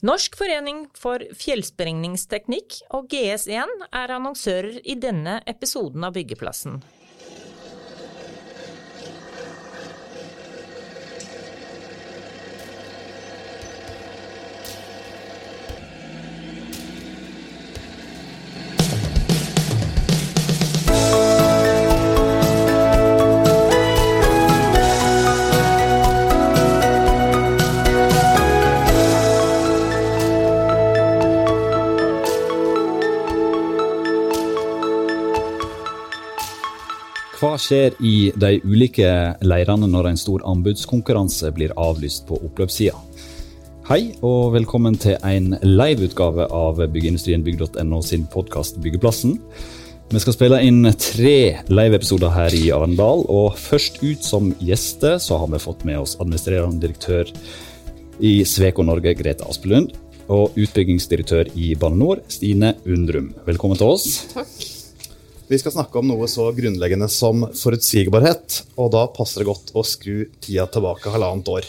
Norsk forening for fjellsprengningsteknikk og GS1 er annonsører i denne episoden av Byggeplassen. Skjer i de ulike leirene når en stor anbudskonkurranse blir avlyst på oppløpssida? Hei og velkommen til en liveutgave av byggeindustrienbygg.no sin podkast Byggeplassen. Vi skal spille inn tre liveepisoder her i Arendal, og først ut som gjester så har vi fått med oss administrerende direktør i Sveko Norge, Grete Aspelund, og utbyggingsdirektør i Bane NOR, Stine Undrum. Velkommen til oss. Takk. Vi skal snakke om noe så grunnleggende som forutsigbarhet, og da passer det godt å skru tida tilbake halvannet år.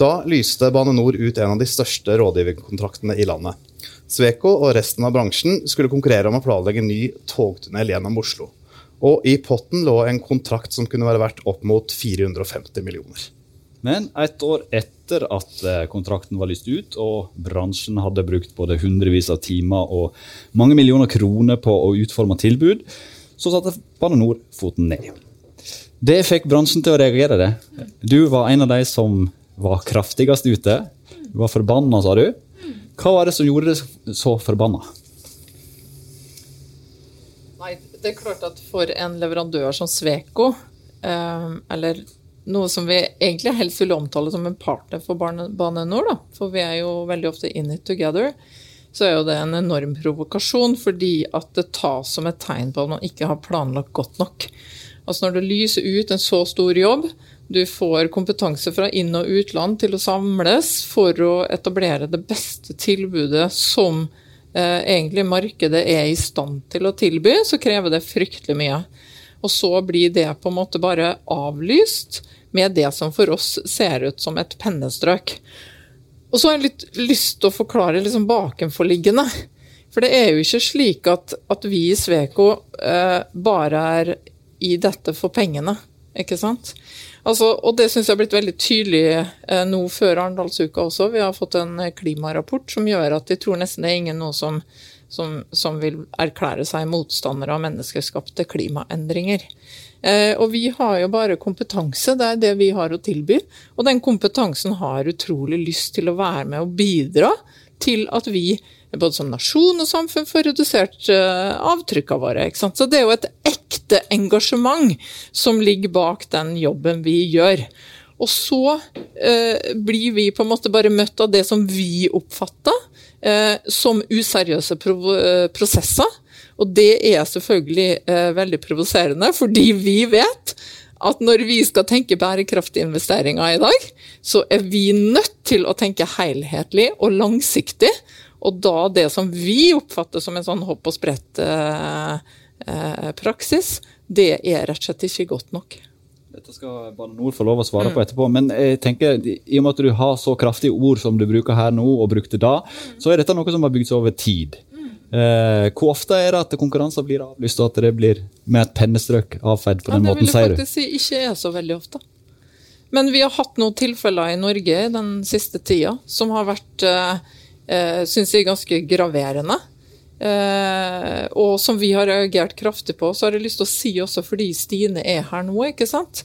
Da lyste Bane NOR ut en av de største rådgiverkontraktene i landet. Sveko og resten av bransjen skulle konkurrere om å planlegge ny togtunnel gjennom Oslo. Og i potten lå en kontrakt som kunne være verdt opp mot 450 millioner. Men et år etter at eh, kontrakten var lyst ut, og bransjen hadde brukt både hundrevis av timer og mange millioner kroner på å utforme tilbud, så satte Bane NOR foten ned. Det fikk bransjen til å reagere. det. Du var en av de som var kraftigst ute. Du var forbanna, sa du. Hva var det som gjorde det så forbanna? Nei, det er klart at for en leverandør som Sveko, eh, eller noe som vi egentlig helst vil omtale som en partner for Bane NOR, for vi er jo veldig ofte in it together, så er jo det en enorm provokasjon fordi at det tas som et tegn på at man ikke har planlagt godt nok. Altså Når du lyser ut en så stor jobb, du får kompetanse fra inn- og utland til å samles for å etablere det beste tilbudet som eh, egentlig markedet er i stand til å tilby, så krever det fryktelig mye. Og så blir det på en måte bare avlyst med det som for oss ser ut som et pennestrøk. Og så har jeg litt lyst til å forklare liksom bakenforliggende. For det er jo ikke slik at, at vi i Sveko eh, bare er i dette for pengene, ikke sant. Altså, og det syns jeg har blitt veldig tydelig eh, nå før Arendalsuka også. Vi har fått en klimarapport som gjør at de tror nesten det er ingen noe som som, som vil erklære seg motstandere av menneskeskapte klimaendringer. Eh, og vi har jo bare kompetanse, det er det vi har å tilby. Og den kompetansen har utrolig lyst til å være med og bidra til at vi både som nasjon og samfunn får redusert uh, avtrykka våre. Så det er jo et ekte engasjement som ligger bak den jobben vi gjør. Og så uh, blir vi på en måte bare møtt av det som vi oppfatter eh, som useriøse eh, prosesser. Og det er selvfølgelig eh, veldig provoserende, fordi vi vet at når vi skal tenke bærekraftige investeringer i dag, så er vi nødt til å tenke helhetlig og langsiktig. Og da det som vi oppfatter som en sånn hopp og sprett-praksis, eh, eh det er rett og slett ikke godt nok. Dette skal Bane NOR få lov å svare mm. på etterpå. Men jeg tenker, i og med at du har så kraftige ord som du bruker her nå, og brukte da, så er dette noe som har bygd seg over tid. Eh, hvor ofte er det at konkurranser blir avlyst, og at det blir med et pennestrøk avfeid på den ja, måten, sier du? Det vil jeg faktisk si ikke er så veldig ofte. Men vi har hatt noen tilfeller i Norge den siste tida som har vært, eh, eh syns jeg, ganske graverende. Eh, og som vi har reagert kraftig på, så har jeg lyst til å si også fordi Stine er her nå, ikke sant.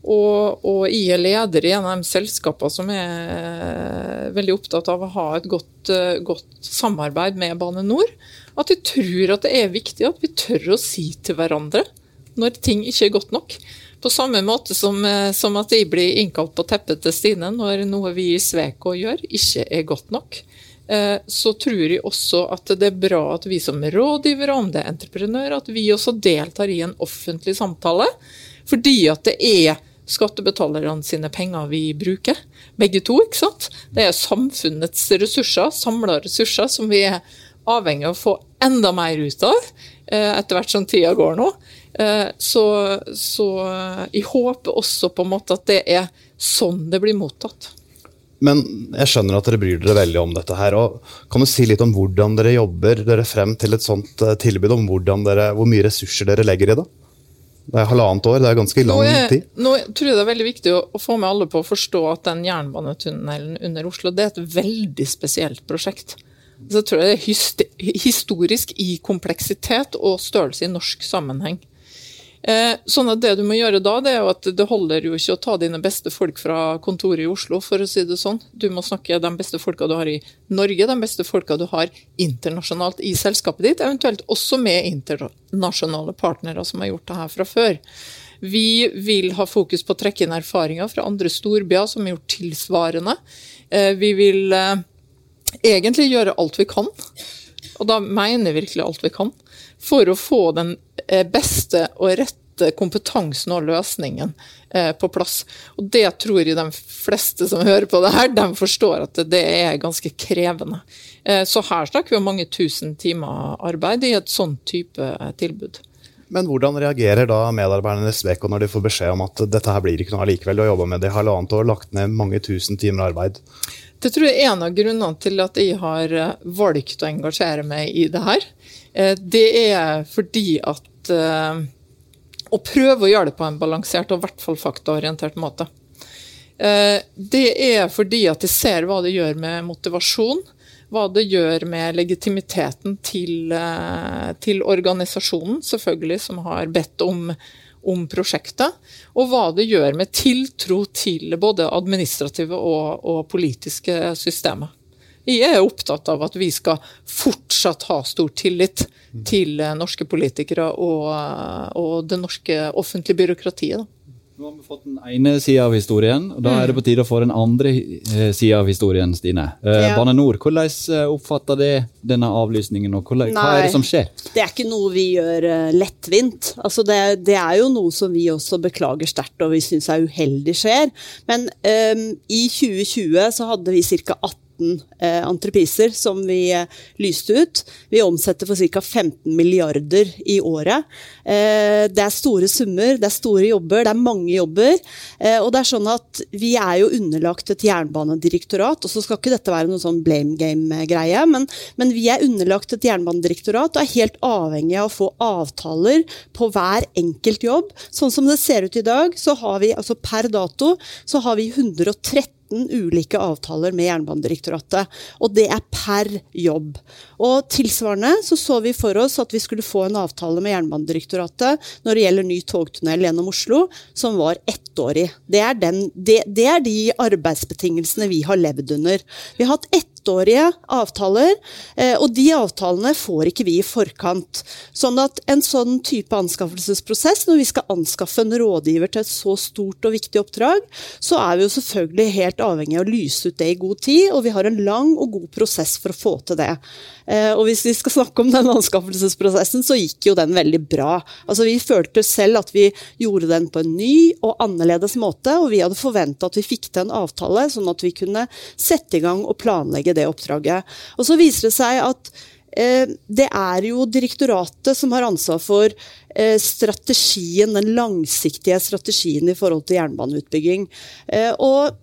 Og, og jeg er leder i en av de selskapene som er eh, veldig opptatt av å ha et godt, eh, godt, samarbeid med Bane NOR. At jeg tror at det er viktig at vi tør å si til hverandre når ting ikke er godt nok. På samme måte som, eh, som at jeg blir innkalt på teppet til Stine når noe vi i Sveko gjør, ikke er godt nok. Eh, så tror jeg også at det er bra at vi som rådgivere, om det er entreprenører, at vi også deltar i en offentlig samtale. Fordi at det er skattebetalerne sine penger vi bruker, begge to. ikke sant? Det er samfunnets ressurser, samla ressurser, som vi er avhengig av å få enda mer ut av eh, etter hvert som tida går nå. Eh, så, så jeg håper også på en måte at det er sånn det blir mottatt. Men jeg skjønner at dere bryr dere veldig om dette her. og Kan du si litt om hvordan dere jobber dere frem til et sånt eh, tilbud? Om dere, hvor mye ressurser dere legger i det? Det er halvannet år, det er ganske lang nå er, tid. Nå tror jeg det er veldig viktig å, å, få med alle på å forstå at den jernbanetunnelen under Oslo det er et veldig spesielt prosjekt. Så jeg tror det er historisk i kompleksitet og størrelse i norsk sammenheng. Eh, sånn at Det du må gjøre da, det er jo at det holder jo ikke å ta dine beste folk fra kontoret i Oslo, for å si det sånn. Du må snakke de beste folka du har i Norge, de beste folka du har internasjonalt i selskapet ditt, eventuelt også med internasjonale partnere som har gjort det her fra før. Vi vil ha fokus på å trekke inn erfaringer fra andre storbyer som har gjort tilsvarende. Eh, vi vil eh, egentlig gjøre alt vi kan, og da mener jeg virkelig alt vi kan, for å få den beste og rette kompetansen og løsningen eh, på plass. Og det tror jeg de fleste som hører på det her, de forstår at det er ganske krevende. Eh, så her snakker vi om mange tusen timer arbeid i et sånn type tilbud. Men hvordan reagerer da medarbeiderne i Sveko når de får beskjed om at dette her blir ikke noe allikevel, du har jobba med det i halvannet år, lagt ned mange tusen timer arbeid? Det tror jeg er en av grunnene til at jeg har valgt å engasjere meg i det her. Eh, det er fordi at eh, Å prøve å gjøre det på en balansert og i hvert fall faktaorientert måte. Eh, det er fordi at de ser hva det gjør med motivasjon, hva det gjør med legitimiteten til, til organisasjonen, selvfølgelig, som har bedt om, om, prosjektet. Og hva det gjør med tiltro til både administrative og, og politiske systemer. Jeg er opptatt av at vi skal fortsatt ha stor tillit til eh, norske politikere og, eh, og det norske offentlige byråkratiet. Nå har vi fått den ene sida av historien, og da er det på tide å få den andre eh, sida av historien, Stine. Ja. Bane Nor, hvordan oppfatter det denne avlysningen, og hva er det som skjer? Det er ikke noe vi gjør lettvint. Altså det, det, er jo noe som vi også beklager sterkt og vi syns er uheldig skjer. Men um, i 2020 så hadde vi ca. 18 15 eh, entrepriser som vi eh, lyste ut. Vi omsetter for ca. 15 milliarder i året. Eh, det er store summer, det er store jobber, det er mange jobber. Eh, og det er sånn at vi er jo underlagt et jernbanedirektorat, og så skal ikke dette være noen sånn blame game-greie, men, men, vi er underlagt et jernbanedirektorat og er helt avhengig av å få avtaler på hver enkelt jobb. Sånn som det ser ut i dag, så har vi altså per dato så har vi 113 15 ulike avtaler med Jernbanedirektoratet. Og det er per jobb. Og tilsvarende så så vi for oss at vi skulle få en avtale med Jernbanedirektoratet når det gjelder ny togtunnel gjennom Oslo, som var ettårig. Det er, den, det, det er de arbeidsbetingelsene vi har levd under. Vi har hatt ett ettårige avtaler, eh, og de avtalene får ikke vi i forkant. Sånn at en sånn type anskaffelsesprosess, når vi skal anskaffe en rådgiver til et så stort og viktig oppdrag, så er vi jo selvfølgelig helt avhengig av å lyse ut det i god tid, og vi har en lang og god prosess for å få til det. Eh, og hvis vi skal snakke om den anskaffelsesprosessen, så gikk jo den veldig bra. Altså Vi følte selv at vi gjorde den på en ny og annerledes måte, og vi hadde forventa at vi fikk til en avtale, sånn at vi kunne sette i gang og planlegge planlegge det oppdraget. Og så viser det seg at eh, det er jo direktoratet som har ansvar for eh, strategien, den langsiktige strategien i forhold til jernbaneutbygging. Eh, og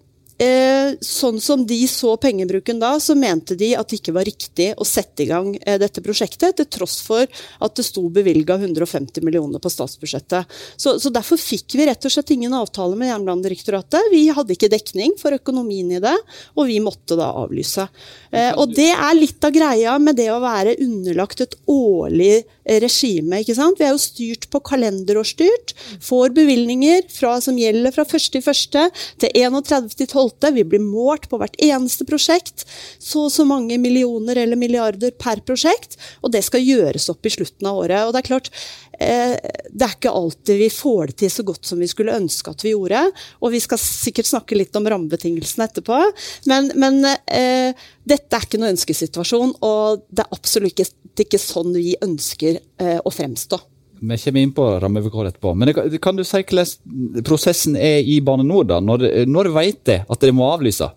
sånn som de så pengebruken da, så mente de at det ikke var riktig å sette i gang eh, dette prosjektet, til tross for at det sto bevilga 150 millioner på statsbudsjettet. Så, så, Derfor fikk vi rett og slett ingen avtale med Jernbanedirektoratet. Vi hadde ikke dekning for økonomien i det, og vi måtte da avlyse. Eh, og Det er litt av greia med det å være underlagt et årlig regime. ikke sant? Vi er jo styrt på kalenderårsstyrt, får bevilgninger fra, som gjelder fra 1.1. til 31.12. Vi blir målt på hvert eneste prosjekt. Så og så mange millioner eller milliarder per prosjekt. Og det skal gjøres opp i slutten av året. Og det er klart, det er ikke alltid vi får det til så godt som vi skulle ønske at vi gjorde. Og vi skal sikkert snakke litt om rammebetingelsene etterpå. Men, men eh, dette er ikke noen ønskesituasjon, og det er absolutt ikke, ikke sånn vi ønsker eh, å fremstå. Vi kommer inn på rammevilkår etterpå. Men kan du si hvordan prosessen er i Bane NOR, da? Når, når vet de at de må avlyse?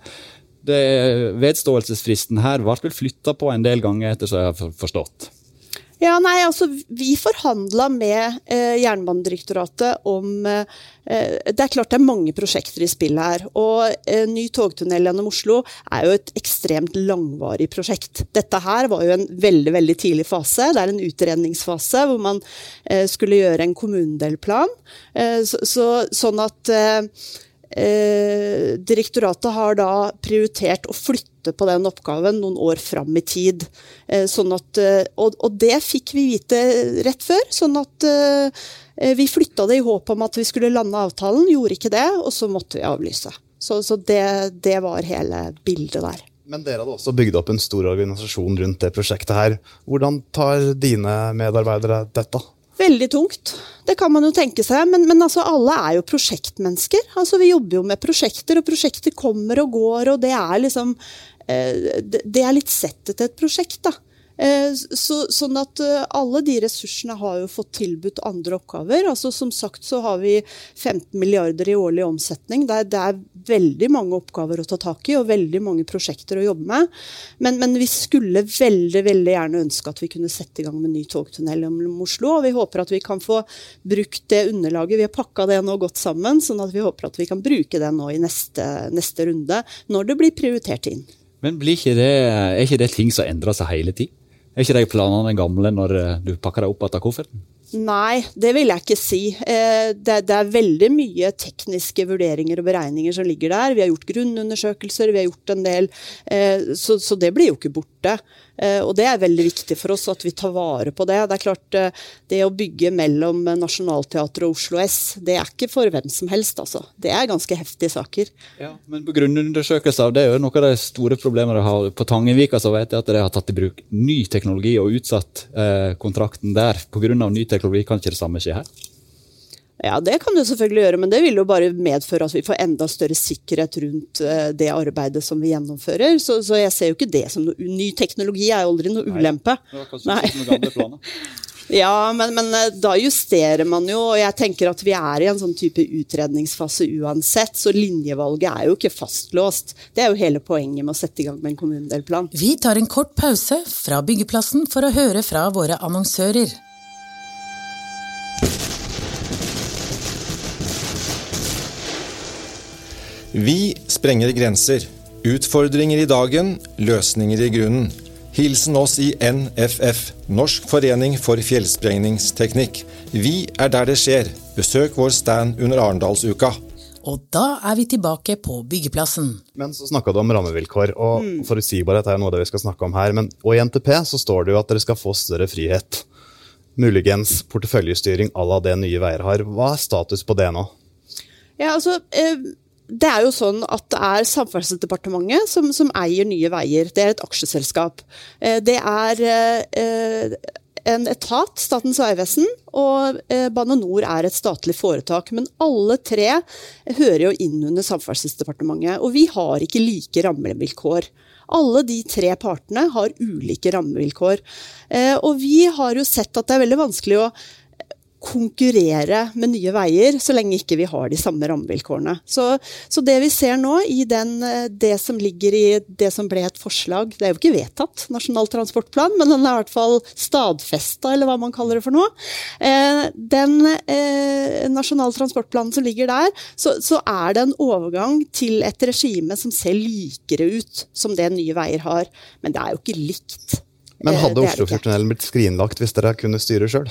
Det, vedståelsesfristen her ble flytta på en del ganger, etter som jeg har forstått? Ja, nei, altså Vi forhandla med eh, Jernbanedirektoratet om eh, Det er klart det er mange prosjekter i spill her. Og eh, ny togtunnel gjennom Oslo er jo et ekstremt langvarig prosjekt. Dette her var jo en veldig veldig tidlig fase. Det er en utredningsfase hvor man eh, skulle gjøre en kommunedelplan. Eh, så, så, sånn at Eh, direktoratet har da prioritert å flytte på den oppgaven noen år fram i tid. Eh, sånn at, eh, og, og, det fikk vi vite rett før. sånn at eh, vi flytta det i håp om at vi skulle lande avtalen, gjorde ikke det, og så måtte vi avlyse. Så, så det, det, var hele bildet der. Men dere hadde også bygd opp en stor organisasjon rundt det prosjektet her. Hvordan tar dine medarbeidere dette? Veldig tungt. Det kan man jo tenke seg. Men, men altså, alle er jo prosjektmennesker. Altså, vi jobber jo med prosjekter, og prosjekter kommer og går, og det er liksom eh, Det er litt settet til et prosjekt, da. Eh, så, sånn at eh, alle de ressursene har jo fått tilbudt andre oppgaver. Altså Som sagt så har vi 15 milliarder i årlig omsetning. Det er, det er veldig mange oppgaver å ta tak i og veldig mange prosjekter å jobbe med. Men, men, vi skulle veldig veldig gjerne ønske at vi kunne sette i gang med ny togtunnel om Oslo. Og vi håper at vi kan få brukt det underlaget. Vi har pakka det nå godt sammen, sånn at vi håper at vi kan bruke det nå i neste, neste runde, når det blir prioritert inn. Men ikke det, er ikke det ting som endrer seg hele tiden? Er ikke de planene gamle når eh, du pakker deg opp igjen kofferten? Nei, det vil jeg ikke si. Det, det, er veldig mye tekniske vurderinger og beregninger som ligger der. Vi har gjort grunnundersøkelser, vi har gjort en del. Så, så, det blir jo ikke borte. Eh, og det er veldig viktig for oss at vi tar vare på det. Det er klart, det å bygge mellom Nationaltheatret og Oslo S, det er ikke for hvem som helst, altså. Det er ganske heftige saker. Ja, Men på grunnundersøkelser, det er jo noe av de store problemene de har. På Tangenvika så vet jeg at de har tatt i bruk ny teknologi og utsatt kontrakten der pga. ny teknologi, kan ikke det samme skje her? Ja, Det kan du selvfølgelig gjøre, men det vil jo bare medføre at vi får enda større sikkerhet rundt eh, det arbeidet som vi gjennomfører. Så, så jeg ser jo ikke det som noe Ny teknologi er jo aldri noe ulempe. Nei. det var kanskje Nei. ja, men, men, eh, da justerer man jo, og jeg tenker at vi er i en sånn type utredningsfase uansett, så linjevalget er jo ikke fastlåst. Det er jo hele poenget med å sette i gang med en kommunedelplan. Vi tar en kort pause fra byggeplassen for å høre fra våre annonsører. Vi sprenger grenser. Utfordringer i dagen, løsninger i grunnen. Hilsen oss i NFF, Norsk forening for fjellsprengningsteknikk. Vi er der det skjer. Besøk vår stand under Arendalsuka. Og da er vi tilbake på byggeplassen. Men så snakka du om rammevilkår, og mm. forutsigbarhet er noe av det vi skal snakke om her. Men, og i NTP så står det jo at dere skal få større frihet. Muligens porteføljestyring à la det Nye Veier har. Hva er status på det nå? Ja, altså... Eh det er jo sånn at det er Samferdselsdepartementet som, som, eier Nye Veier. Det er et aksjeselskap. Eh, det er eh, en etat, Statens vegvesen, og eh, Bane Nor er et statlig foretak. Men alle tre hører jo inn under Samferdselsdepartementet. Og vi har ikke like rammevilkår. Alle de tre partene har ulike rammevilkår. Og vi har jo sett at det er veldig vanskelig å konkurrere med Nye Veier, så lenge ikke vi har de samme rammevilkårene. Så, så, det vi ser nå, i den, eh, det som ligger i det som ble et forslag Det er jo ikke vedtatt, Nasjonal transportplan, men den er i hvert fall stadfesta, eller hva man kaller det for noe. Eh, den eh, nasjonale transportplanen som ligger der, så, så, er det en overgang til et regime som ser likere ut som det Nye Veier har. Men det er jo ikke likt. Men hadde eh, Oslofjordtunnelen blitt skrinlagt hvis dere kunne styre sjøl?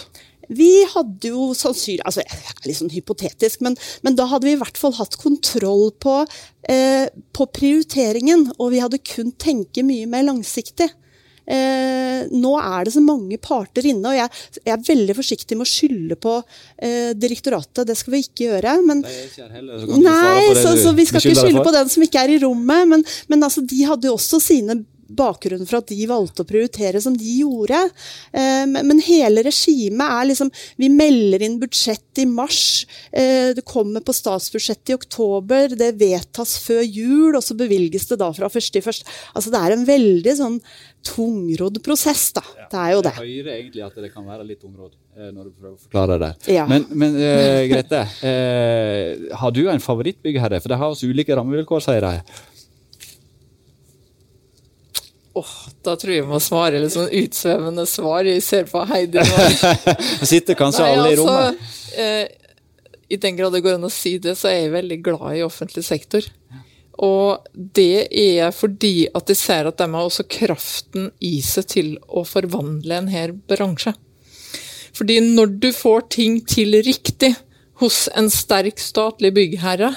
Vi hadde jo sannsynlig altså Litt sånn hypotetisk, men, men, da hadde vi i hvert fall hatt kontroll på, eh, på prioriteringen. Og vi hadde kunnet tenke mye mer langsiktig. Eh, nå er det så mange parter inne, og jeg, jeg er veldig forsiktig med å skylde på eh, direktoratet. Det skal vi ikke gjøre. Men, heller, så nei, så, så, vi skal ikke skylde på den som ikke er i rommet. Men, men altså, de hadde jo også sine bakgrunnen for at de valgte å prioritere som de gjorde. Eh, men hele regimet er liksom Vi melder inn budsjett i mars. Eh, det kommer på statsbudsjettet i oktober. Det vedtas før jul, og så bevilges det da fra første i første. Altså det er en veldig sånn tungrodd prosess, da. Det er jo det. Jeg hører egentlig at det kan være litt tungrodd, eh, når du prøver å forklare det. Ja. Men, men uh, Grete, uh, har du en favorittbyggherre? For de har oss ulike rammevilkår, sier de. Åh, da tror jeg vi må svare litt sånn utsvevende svar. Jeg ser på Heidi nå. Sitter kanskje Nei, alle i altså, rommet? eh, I den grad det går an å si det, så er jeg veldig glad i offentlig sektor. Og det er fordi at jeg ser at de har også kraften i seg til å forvandle en hel bransje. Fordi når du får ting til riktig hos en sterk statlig byggherre,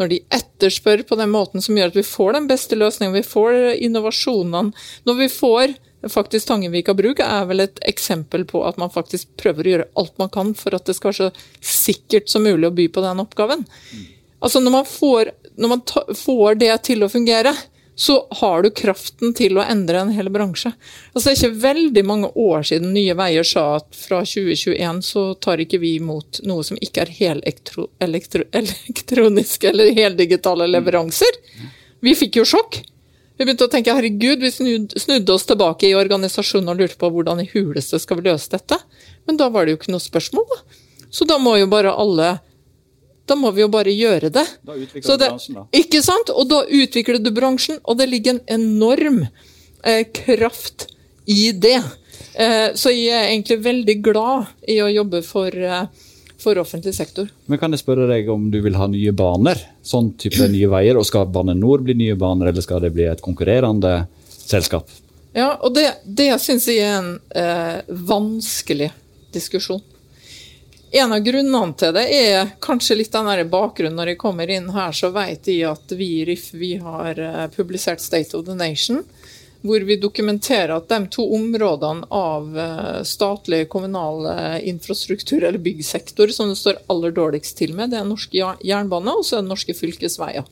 når de etterspør på den måten som gjør at vi får den beste løsningen, vi får innovasjonene Når vi får faktisk Tangenvika bruk er vel et eksempel på at man faktisk prøver å gjøre alt man kan for at det skal være så sikkert som mulig å by på den oppgaven. Altså Når man får, når man ta, får det til å fungere, så har du kraften til å endre en hel bransje. Altså Det er ikke veldig mange år siden Nye Veier sa at fra 2021 så tar ikke vi imot noe som ikke er helelektro, elektro, elektroniske eller heldigitale leveranser. Vi fikk jo sjokk. Vi begynte å tenke herregud, vi snudde oss tilbake i organisasjonen og lurte på hvordan i huleste skal vi løse dette. Men da var det jo ikke noe spørsmål, da. Så da må jo bare alle da må vi jo bare gjøre det. Da utvikler det, du bransjen, da. Ikke sant? Og da utvikler du bransjen, og det ligger en enorm eh, kraft i det. Eh, så jeg er egentlig veldig glad i å jobbe for, eh, for offentlig sektor. Men kan jeg spørre deg om du vil ha nye baner? Sånn type nye veier, og skal Bane Nor bli nye baner, eller skal det bli et konkurrerende selskap? Ja, og det, det syns jeg er en eh, vanskelig diskusjon. En av grunnene til det er kanskje litt den bakgrunnen. Når jeg kommer inn her, så vet jeg at vi i RIF vi har eh, publisert State of the Nation, hvor vi dokumenterer at de to områdene av eh, statlig kommunal eh, infrastruktur, eller byggsektor, som det står aller dårligst til med, det er norsk ja- jernbane og så er det norske fylkesveier.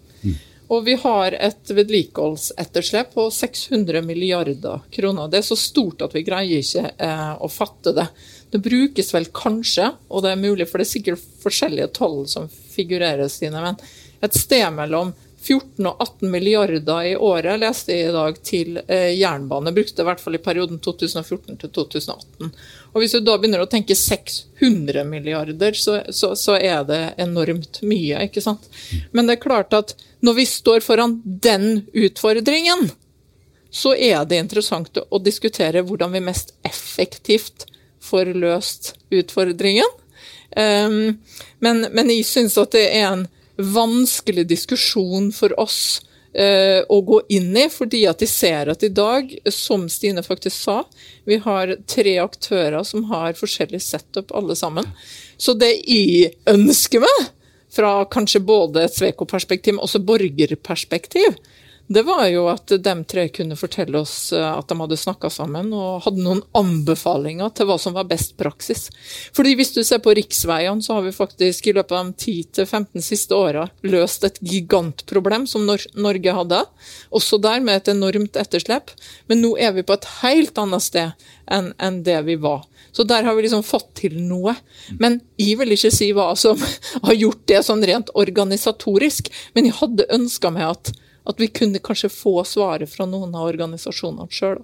Og vi har et vedlikeholdsetterslep på 600 milliarder kroner. Det er så stort at vi greier ikke eh, å fatte det. Det brukes vel kanskje, og det er mulig, for det er sikkert forskjellige tall som figurerer, Stine, men et sted mellom 14 og 18 milliarder i året leste jeg i dag til eh, jernbane. Brukte i hvert fall i perioden 2014 til 2018. Og Hvis du da begynner å tenke 600 milliarder, så, så, så er det enormt mye. ikke sant? Men det er klart at når vi står foran den utfordringen, så er det interessant å diskutere hvordan vi mest effektivt får løst utfordringen. Um, men, men jeg syns at det er en vanskelig diskusjon for oss uh, å gå inn i, fordi at de ser at i dag, som Stine faktisk sa, vi har tre aktører som har forskjellig setup alle sammen. Så det jeg ønsker meg, fra kanskje både et Sveko-perspektiv, men også borgerperspektiv, det var jo at de tre kunne fortelle oss eh, at de hadde snakka sammen og hadde noen anbefalinger til hva som var best praksis. Fordi hvis du ser på riksveiene, så har vi faktisk i løpet av de 10-15 siste åra løst et gigantproblem som Norge hadde. Også der med et enormt etterslep. Men nå er vi på et helt annet sted enn det vi var. Så der har vi liksom fått til noe. Men jeg vil ikke si hva som har gjort det sånn rent organisatorisk, men jeg hadde ønska meg at at vi kunne kanskje få svaret fra noen av organisasjonene sjøl.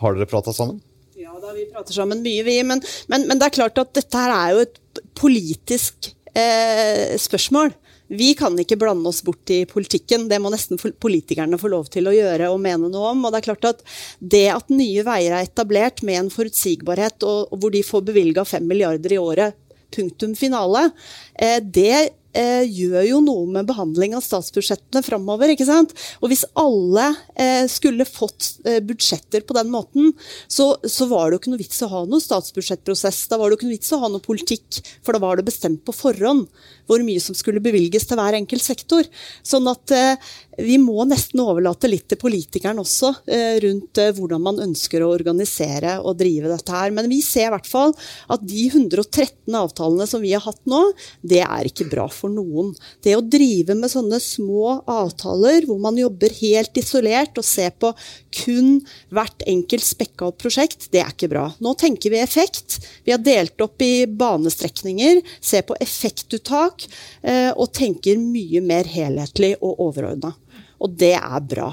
Har dere prata sammen? Ja da, vi prater sammen mye, vi. Men, men, men det er klart at dette her er jo et politisk eh, spørsmål. Vi kan ikke blande oss bort i politikken, det må nesten politikerne få lov til å gjøre og mene noe om. Og det er klart at det at Nye Veier er etablert med en forutsigbarhet, og, og hvor de får bevilga fem milliarder i året, punktum finale, eh, det eh, gjør jo noe med behandling av statsbudsjettene framover. ikke sant? Og hvis alle eh, skulle fått eh, budsjetter på den måten, så, så var det jo ikke noe vits å ha noe statsbudsjettprosess. Da var det jo ikke noe vits å ha noe politikk, for da var det bestemt på forhånd hvor mye som skulle bevilges til hver enkelt sektor. Sånn at eh, vi må nesten overlate litt til politikeren også, eh, rundt eh, hvordan man ønsker å organisere og drive dette her. Men vi ser i hvert fall at de 113 avtalene som vi har hatt nå, det er ikke bra for noen. Det å drive med sånne små avtaler hvor man jobber helt isolert og ser på kun hvert enkelt spekka opp prosjekt, det er ikke bra. Nå tenker vi effekt. Vi har delt opp i banestrekninger, ser på effektuttak eh, og tenker mye mer helhetlig og overordna. Og det er bra.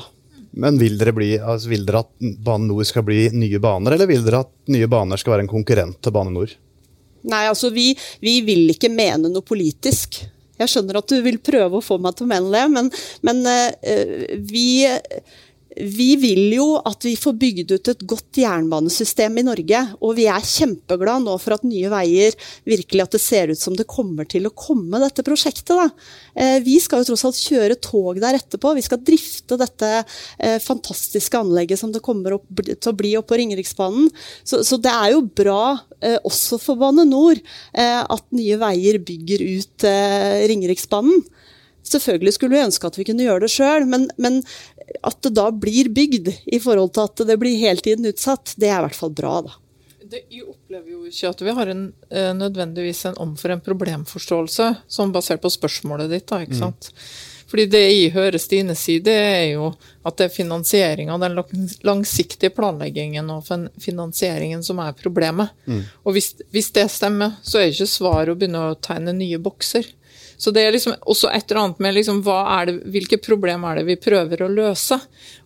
Men vil dere, bli, altså vil dere at Bane NOR skal bli nye baner, eller vil dere at Nye Baner skal være en konkurrent til Bane NOR? Nei, altså vi, vi vil ikke mene noe politisk. Jeg skjønner at du vil prøve å få meg til å mene det, men, men eh, vi vi vil jo at vi får bygd ut et godt jernbanesystem i Norge. Og vi er kjempeglade nå for at Nye Veier virkelig at det ser ut som det kommer til å komme, dette prosjektet. Da. Eh, vi skal jo tross alt kjøre tog der etterpå. Vi skal drifte dette eh, fantastiske anlegget som det kommer opp, til å bli oppe på Ringeriksbanen. Så, så, det er jo bra eh, også for Bane NOR at Nye Veier bygger ut Ringeriksbanen. Selvfølgelig skulle vi ønske at vi kunne gjøre det sjøl, men, men, at det da blir bygd i forhold til at det blir hele tiden utsatt, det er i hvert fall bra, da. Det, jeg opplever jo ikke at vi har en, eh, nødvendigvis en omforent problemforståelse som basert på spørsmålet ditt. da, ikke mm. sant? Mm. Fordi Det jeg hører Stine si, det er jo at det er finansieringa, den langsiktige planleggingen og finansieringen som er problemet. Mm. Og hvis, hvis, det stemmer, så er ikke svaret å begynne å tegne nye bokser. Så det er liksom også et eller annet med liksom, det, hvilke problem er det vi prøver å løse.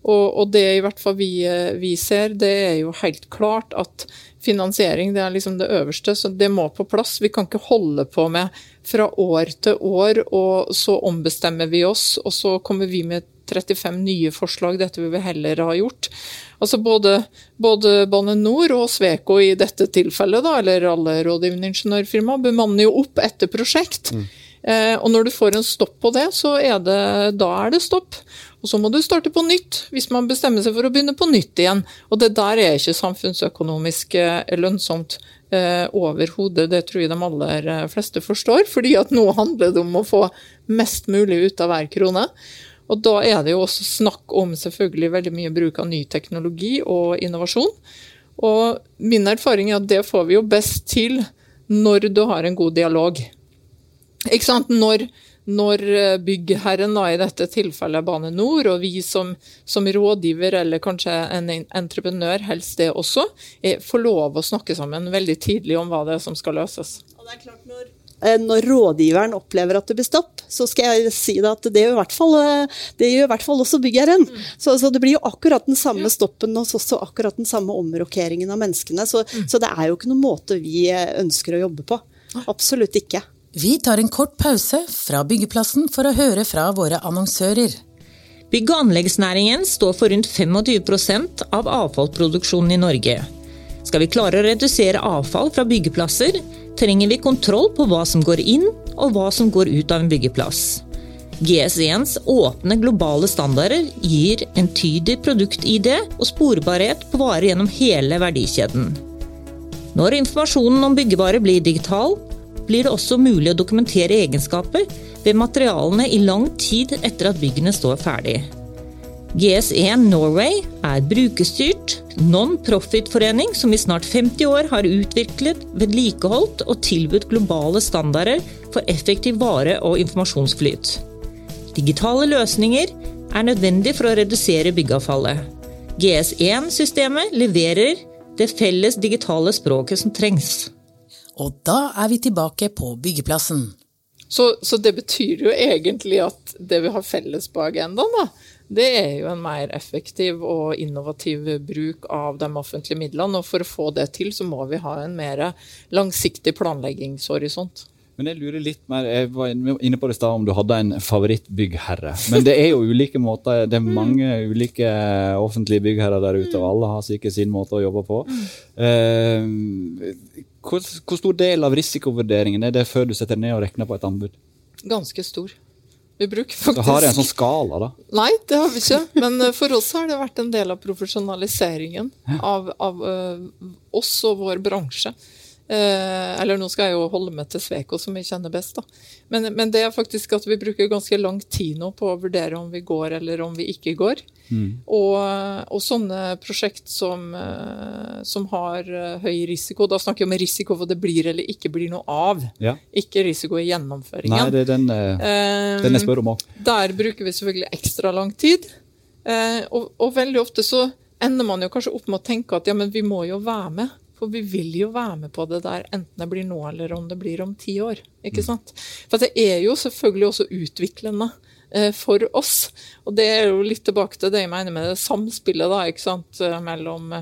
Og, og det i hvert fall vi, eh, vi, ser, det er jo helt klart at finansiering det er liksom det øverste, så det må på plass. Vi kan ikke holde på med fra år til år, og så ombestemmer vi oss, og så kommer vi med 35 nye forslag. Dette vil vi heller ha gjort. Altså både, både Bane NOR og Sveko i dette tilfellet, da, eller alle rådgivende ingeniørfirma, bemanner jo opp etter prosjekt. Mm. Eh, og når du får en stopp på det, så er det, da er det stopp. Og så må du starte på nytt, hvis man bestemmer seg for å begynne på nytt igjen. Og det der er ikke samfunnsøkonomisk eh, lønnsomt eh, overhodet. Det tror jeg de aller fleste forstår, fordi at nå handler det om å få mest mulig ut av hver krone. Og da er det jo også snakk om selvfølgelig veldig mye bruk av ny teknologi og innovasjon. Og min erfaring er at det får vi jo best til når du har en god dialog. Ikke sant? Når, når eh, byggherren, da, i dette tilfellet Bane NOR, og vi som, som, rådgiver, eller kanskje en entreprenør, helst det også, er, får lov å snakke sammen veldig tidlig om hva det er som skal løses. Og det er klart når eh, når rådgiveren opplever at det blir stopp, så skal jeg si det at det gjør i hvert fall, eh, det gjør i hvert fall også byggherren. Mm. Så, så, det blir jo akkurat den samme stoppen og også akkurat den samme omrokeringen av menneskene. Så, mm. så det er jo ikke noen måte vi ønsker å jobbe på. Absolutt ikke. Vi tar en kort pause fra byggeplassen for å høre fra våre annonsører. Bygg- og anleggsnæringen står for rundt 25% av avfallsproduksjonen i Norge. Skal vi klare å redusere avfall fra byggeplasser, trenger vi kontroll på hva som går inn og hva som går ut av en byggeplass. GS1s åpne globale standarder gir entydig produkt-ID og sporbarhet på varer gjennom hele verdikjeden. Når informasjonen om byggevarer blir digital, blir det også mulig å dokumentere egenskaper ved materialene i lang tid etter at byggene står ferdig. GS1 Norway er brukerstyrt, non-profit-forening som i snart 50 år har utviklet, vedlikeholdt og tilbudt globale standarder for effektiv vare- og informasjonsflyt. Digitale løsninger er nødvendig for å redusere byggeavfallet. GS1-systemet leverer det felles digitale språket som trengs. Og da er vi tilbake på byggeplassen. Så, så, det betyr jo egentlig at det vi har felles på agendaen, da, det er jo en mer effektiv og innovativ bruk av de offentlige midlene. Og for å få det til, så må vi ha en mer langsiktig planleggingshorisont. Men jeg lurer litt mer, jeg var inne på det stedet om du hadde en favorittbyggherre. Men det er jo ulike måter. Det er mange ulike offentlige byggherrer der ute, og alle har sikkert sin måte å jobbe på. Eh, hvor, hvor, stor del av risikovurderingen er det før du setter ned og regner på et anbud? Ganske stor. Vi bruker faktisk Så har jeg en sånn skala, da? Nei, det har vi ikke. Men eh, for oss har det vært en del av profesjonaliseringen av, av uh, oss og vår bransje. Eh, eller nå skal jeg jo holde meg til Sveko, som jeg kjenner best. da. Men, men, det er faktisk at vi bruker ganske lang tid nå på å vurdere om vi går eller om vi ikke går. Mm. Og, og, sånne prosjekt som, eh, som, har eh, høy risiko, da snakker vi om risiko for det blir eller ikke blir noe av. Ja. Ikke risiko i gjennomføringen. Nei, det er den, eh, den jeg spør om òg. Der bruker vi selvfølgelig ekstra lang tid. Eh, og, og veldig ofte så ender man jo kanskje opp med å tenke at ja, men vi må jo være med. For vi vil jo være med på det der, enten det blir nå eller om det blir om ti år. ikke mm. sant? For det er jo selvfølgelig også utviklende eh, for oss. Og det er jo litt tilbake til det jeg mener med det samspillet da, ikke sant? Eh, mellom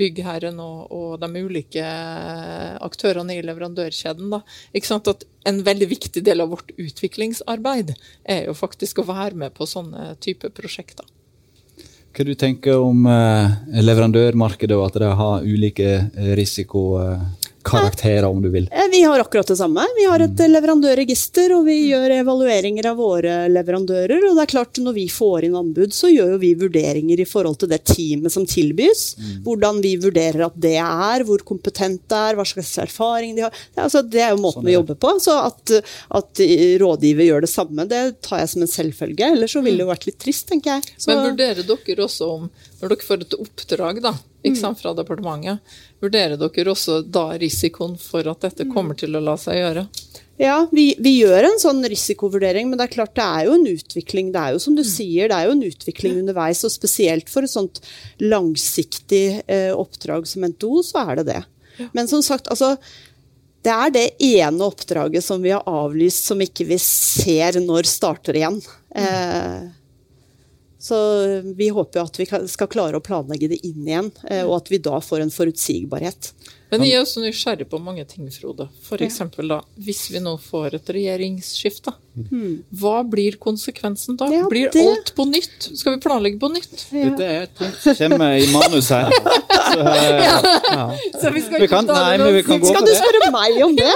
byggherren og, og de ulike eh, aktørene i leverandørkjeden. Da. Ikke sant? At en veldig viktig del av vårt utviklingsarbeid er jo faktisk å være med på sånne type prosjekter. Hva du tenker om eh, leverandørmarkedet og at de har ulike eh, risikokarakterer, om du vil? Eh, Vi har akkurat det samme. Vi har et leverandørregister, og vi gjør evalueringer av våre leverandører. Og det er klart, når vi får inn anbud, så gjør jo vi vurderinger i forhold til det teamet som tilbys. Hvordan vi vurderer at det er, hvor kompetent det er, hva slags erfaring de har. Det er, altså, det er jo måten Sånn vi jobber på. Så at, at rådgiver gjør det samme, det tar jeg som en selvfølge. Ellers så ville det jo vært litt trist, tenker jeg. Så, Men vurderer dere også om, når dere får et oppdrag da, ikke sant, fra departementet, vurderer dere også da risikoen for at dette kommer til å la seg gjøre? Ja, vi, vi gjør en sånn risikovurdering, men det er klart det er jo en utvikling. Det er jo som du sier, det er jo en utvikling underveis, og spesielt for et sånt langsiktig eh, oppdrag som NTO, så er det det. Men som sagt, altså det er det ene oppdraget som vi har avlyst som ikke vi ser når starter igjen. Eh, så vi håper jo at vi skal klare å planlegge det inn igjen, eh, og at vi da får en forutsigbarhet. Men jeg er også nysgjerrig på mange ting, Frode. For eksempel da, hvis vi nå får et regjeringsskifte, hva blir konsekvensen da? Ja, Blir det- alt på nytt? Skal vi planlegge på nytt? Det er et punkt som kommer i manus her. Så, eh, ja. Så vi skal Vi kan, nei, men vi kan gå Skal du du det. spørre meg om det?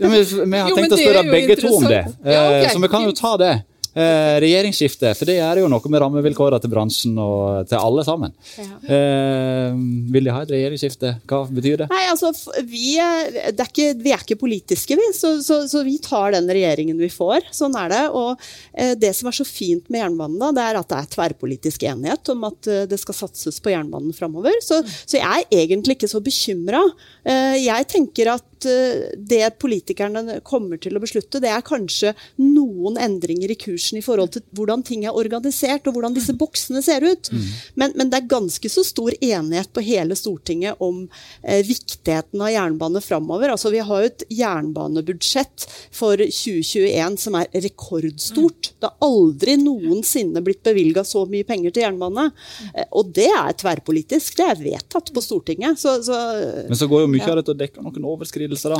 Ja, men vi har Jo, tenkt å spørre begge to om det. Ja, ok, Eh, så vi kan jo ta det. Eh, regjeringsskifte, for det er jo noe med rammevilkårene til bransjen og til alle sammen. Eh, vil de ha et regjeringsskifte? Hva betyr det? Nei, altså, vi det er ikke, vi er ikke politiske, vi. Så, så, så vi tar den regjeringen vi får. Sånn er det. Og eh, det som er så fint med jernbanen, da, det er at det er tverrpolitisk enighet om at eh, det skal satses på jernbanen framover. Så, så jeg er egentlig ikke så bekymra. Eh, jeg tenker at eh, det politikerne kommer til å beslutte, det er kanskje noen endringer i kursen i forhold til hvordan ting er organisert, og hvordan disse boksene ser ut. Men, men det er ganske så stor enighet på hele Stortinget om eh, viktigheten av jernbane framover. Altså, vi har jo et jernbanebudsjett for 2021 som er rekordstort. Det har aldri noensinne blitt bevilga så mye penger til jernbane. Eh, og det er tverrpolitisk. Det er vedtatt på Stortinget. Så, så Men så går jo mye av det til å dekke noen overskridelser, da.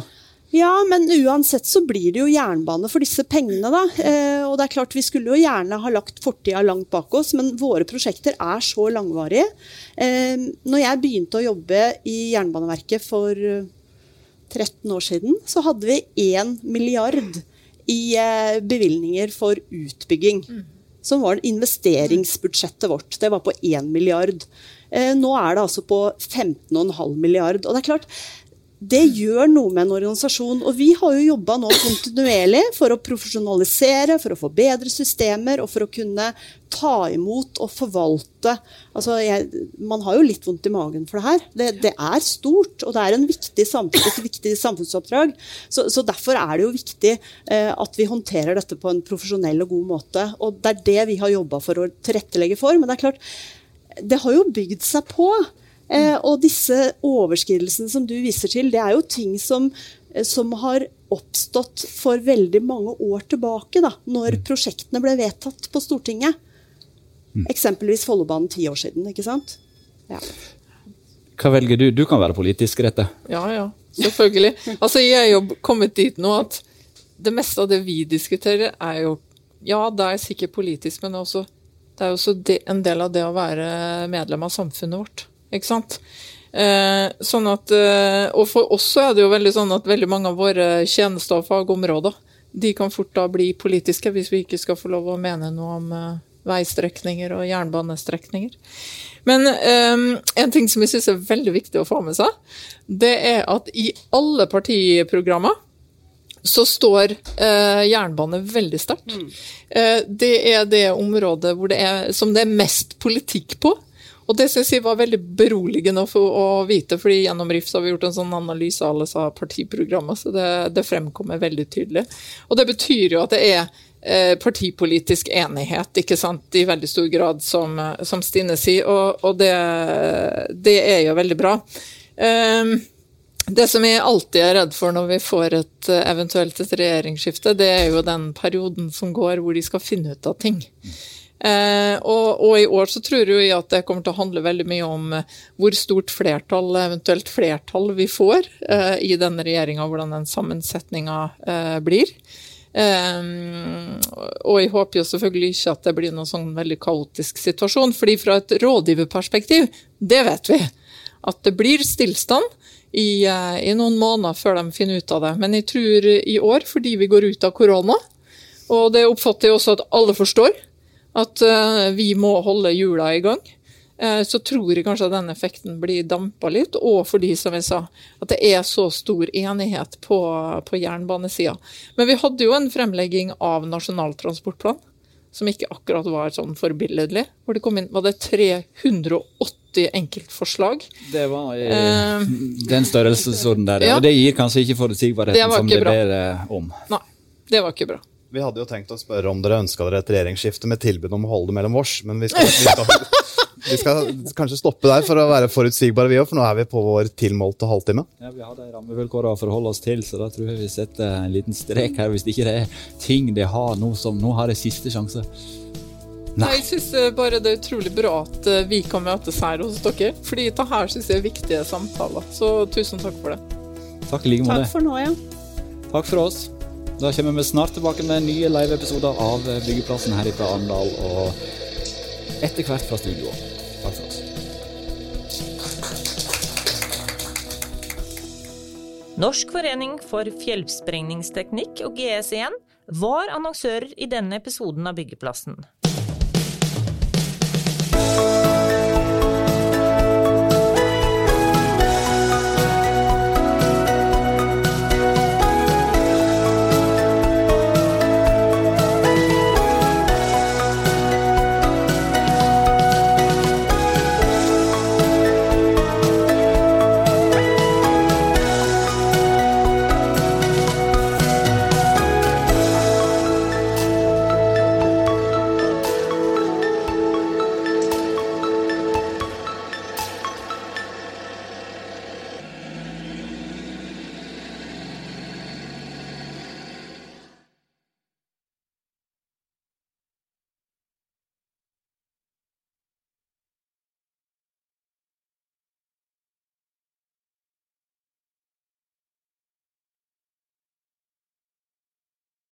ja, men uansett så blir det jo jernbane for disse pengene, da. Eh, og det er klart vi skulle jo gjerne ha lagt fortida langt bak oss, men våre prosjekter er så langvarige. Eh, når jeg begynte å jobbe i Jernbaneverket for eh, 13 år siden, så hadde vi 1 milliard i eh, bevilgninger for utbygging. Som var investeringsbudsjettet vårt. Det var på 1 milliard. Eh, nå er det altså på 15,5 milliard. Og det er klart, det gjør noe med en organisasjon. Og vi har jo jobba nå kontinuerlig for å profesjonalisere, for å få bedre systemer og for å kunne ta imot og forvalte. Altså, jeg, man har jo litt vondt i magen for det her. Det, det er stort, og det er viktig samfunn, et viktig samfunnsoppdrag. Så, så derfor er det jo viktig eh, at vi håndterer dette på en profesjonell og god måte. Og det er det vi har jobba for å tilrettelegge for. Men det er klart, det har jo bygd seg på. Eh, og disse overskridelsene som du viser til, det er jo ting som, eh, som har oppstått for veldig mange år tilbake, da, når prosjektene ble vedtatt på Stortinget. Eksempelvis Follobanen ti år siden, ikke sant? Ja. Hva velger du? Du kan være politisk, Grete. Ja, ja, selvfølgelig. Altså, jeg er jo kommet dit nå at det meste av det vi diskuterer, er jo Ja, det er sikkert politisk, men også, det er jo også en del av det å være medlem av samfunnet vårt. Ikke sant? Eh, sånn at, eh, og for oss så er det jo veldig sånn at veldig mange av våre tjenester og fagområder de kan fort da bli politiske hvis vi ikke skal få lov å mene noe om eh, veistrekninger og jernbanestrekninger. Men eh, en ting som jeg syns er veldig viktig å få med seg, det er at i alle partiprogrammer så står eh, jernbane veldig sterkt. Eh, det er det området det er, som det er mest politikk på. Og det synes jeg var veldig beroligende å få å vite, fordi gjennom RIF så har vi gjort en sånn analyse av alle partiprogrammer, så det, det fremkommer veldig tydelig. Og det betyr jo at det er eh, partipolitisk enighet, ikke sant, i veldig stor grad, som, som Stine sier, og, og det, det er jo veldig bra. Um, det som jeg alltid er redd for når vi får et eh, eventuelt et regjeringsskifte, det er jo den perioden som går hvor de skal finne ut av ting. Eh, og, og i år så tror jeg at det kommer til å handle veldig mye om eh, hvor stort flertall, eventuelt flertall, vi får eh, i denne regjeringa, hvordan den sammensetninga blir. Um, og jeg håper jo selvfølgelig ikke at det blir noen sånn veldig kaotisk situasjon, fordi fra et rådgiverperspektiv, det vet vi, at det blir stillstand i, uh, i, noen måneder før de finner ut av det. Men jeg tror i år, fordi vi går ut av korona, og det oppfatter jeg også at alle forstår, at uh, vi må holde hjula i gang. Eh, så tror jeg kanskje at den effekten blir dampa litt, og fordi, som jeg sa, at det er så stor enighet på, på jernbanesida. Men vi hadde jo en fremlegging av Nasjonal transportplan, som ikke akkurat var sånn forbilledlig. Hvor det kom inn var det 380 enkeltforslag. Det var i eh, den størrelsesorden der. Ja. Og det gir kanskje ikke forutsigbarheten som det ber om. Nei, det var ikke bra. Vi hadde jo tenkt å spørre om dere ønska dere et regjeringsskifte med tilbud om å holde det mellom oss, men vi skal, vi skal vi skal kanskje stoppe der for å være forutsigbare, vi òg, for nå er vi på vår tilmålte halvtime. Ja, Vi har de rammevilkårene å forholde oss til, så da tror jeg vi setter en liten strek her. Hvis ikke det er ting de har nå som nå har de siste sjanse. Nei. Jeg syns eh, bare det er utrolig bra at eh, vi kan møtes her hos dere. fordi dette her syns jeg er viktige samtaler. Så tusen takk for det. Takk i like måte. Takk for nå, ja. Takk for oss. Da kommer vi snart tilbake med nye live-episoder av Byggeplassen her fra Arendal, og etter hvert fra studio. Takk for oss. Norsk forening for fjellsprengningsteknikk og GS1 var annonsører i denne episoden av Byggeplassen.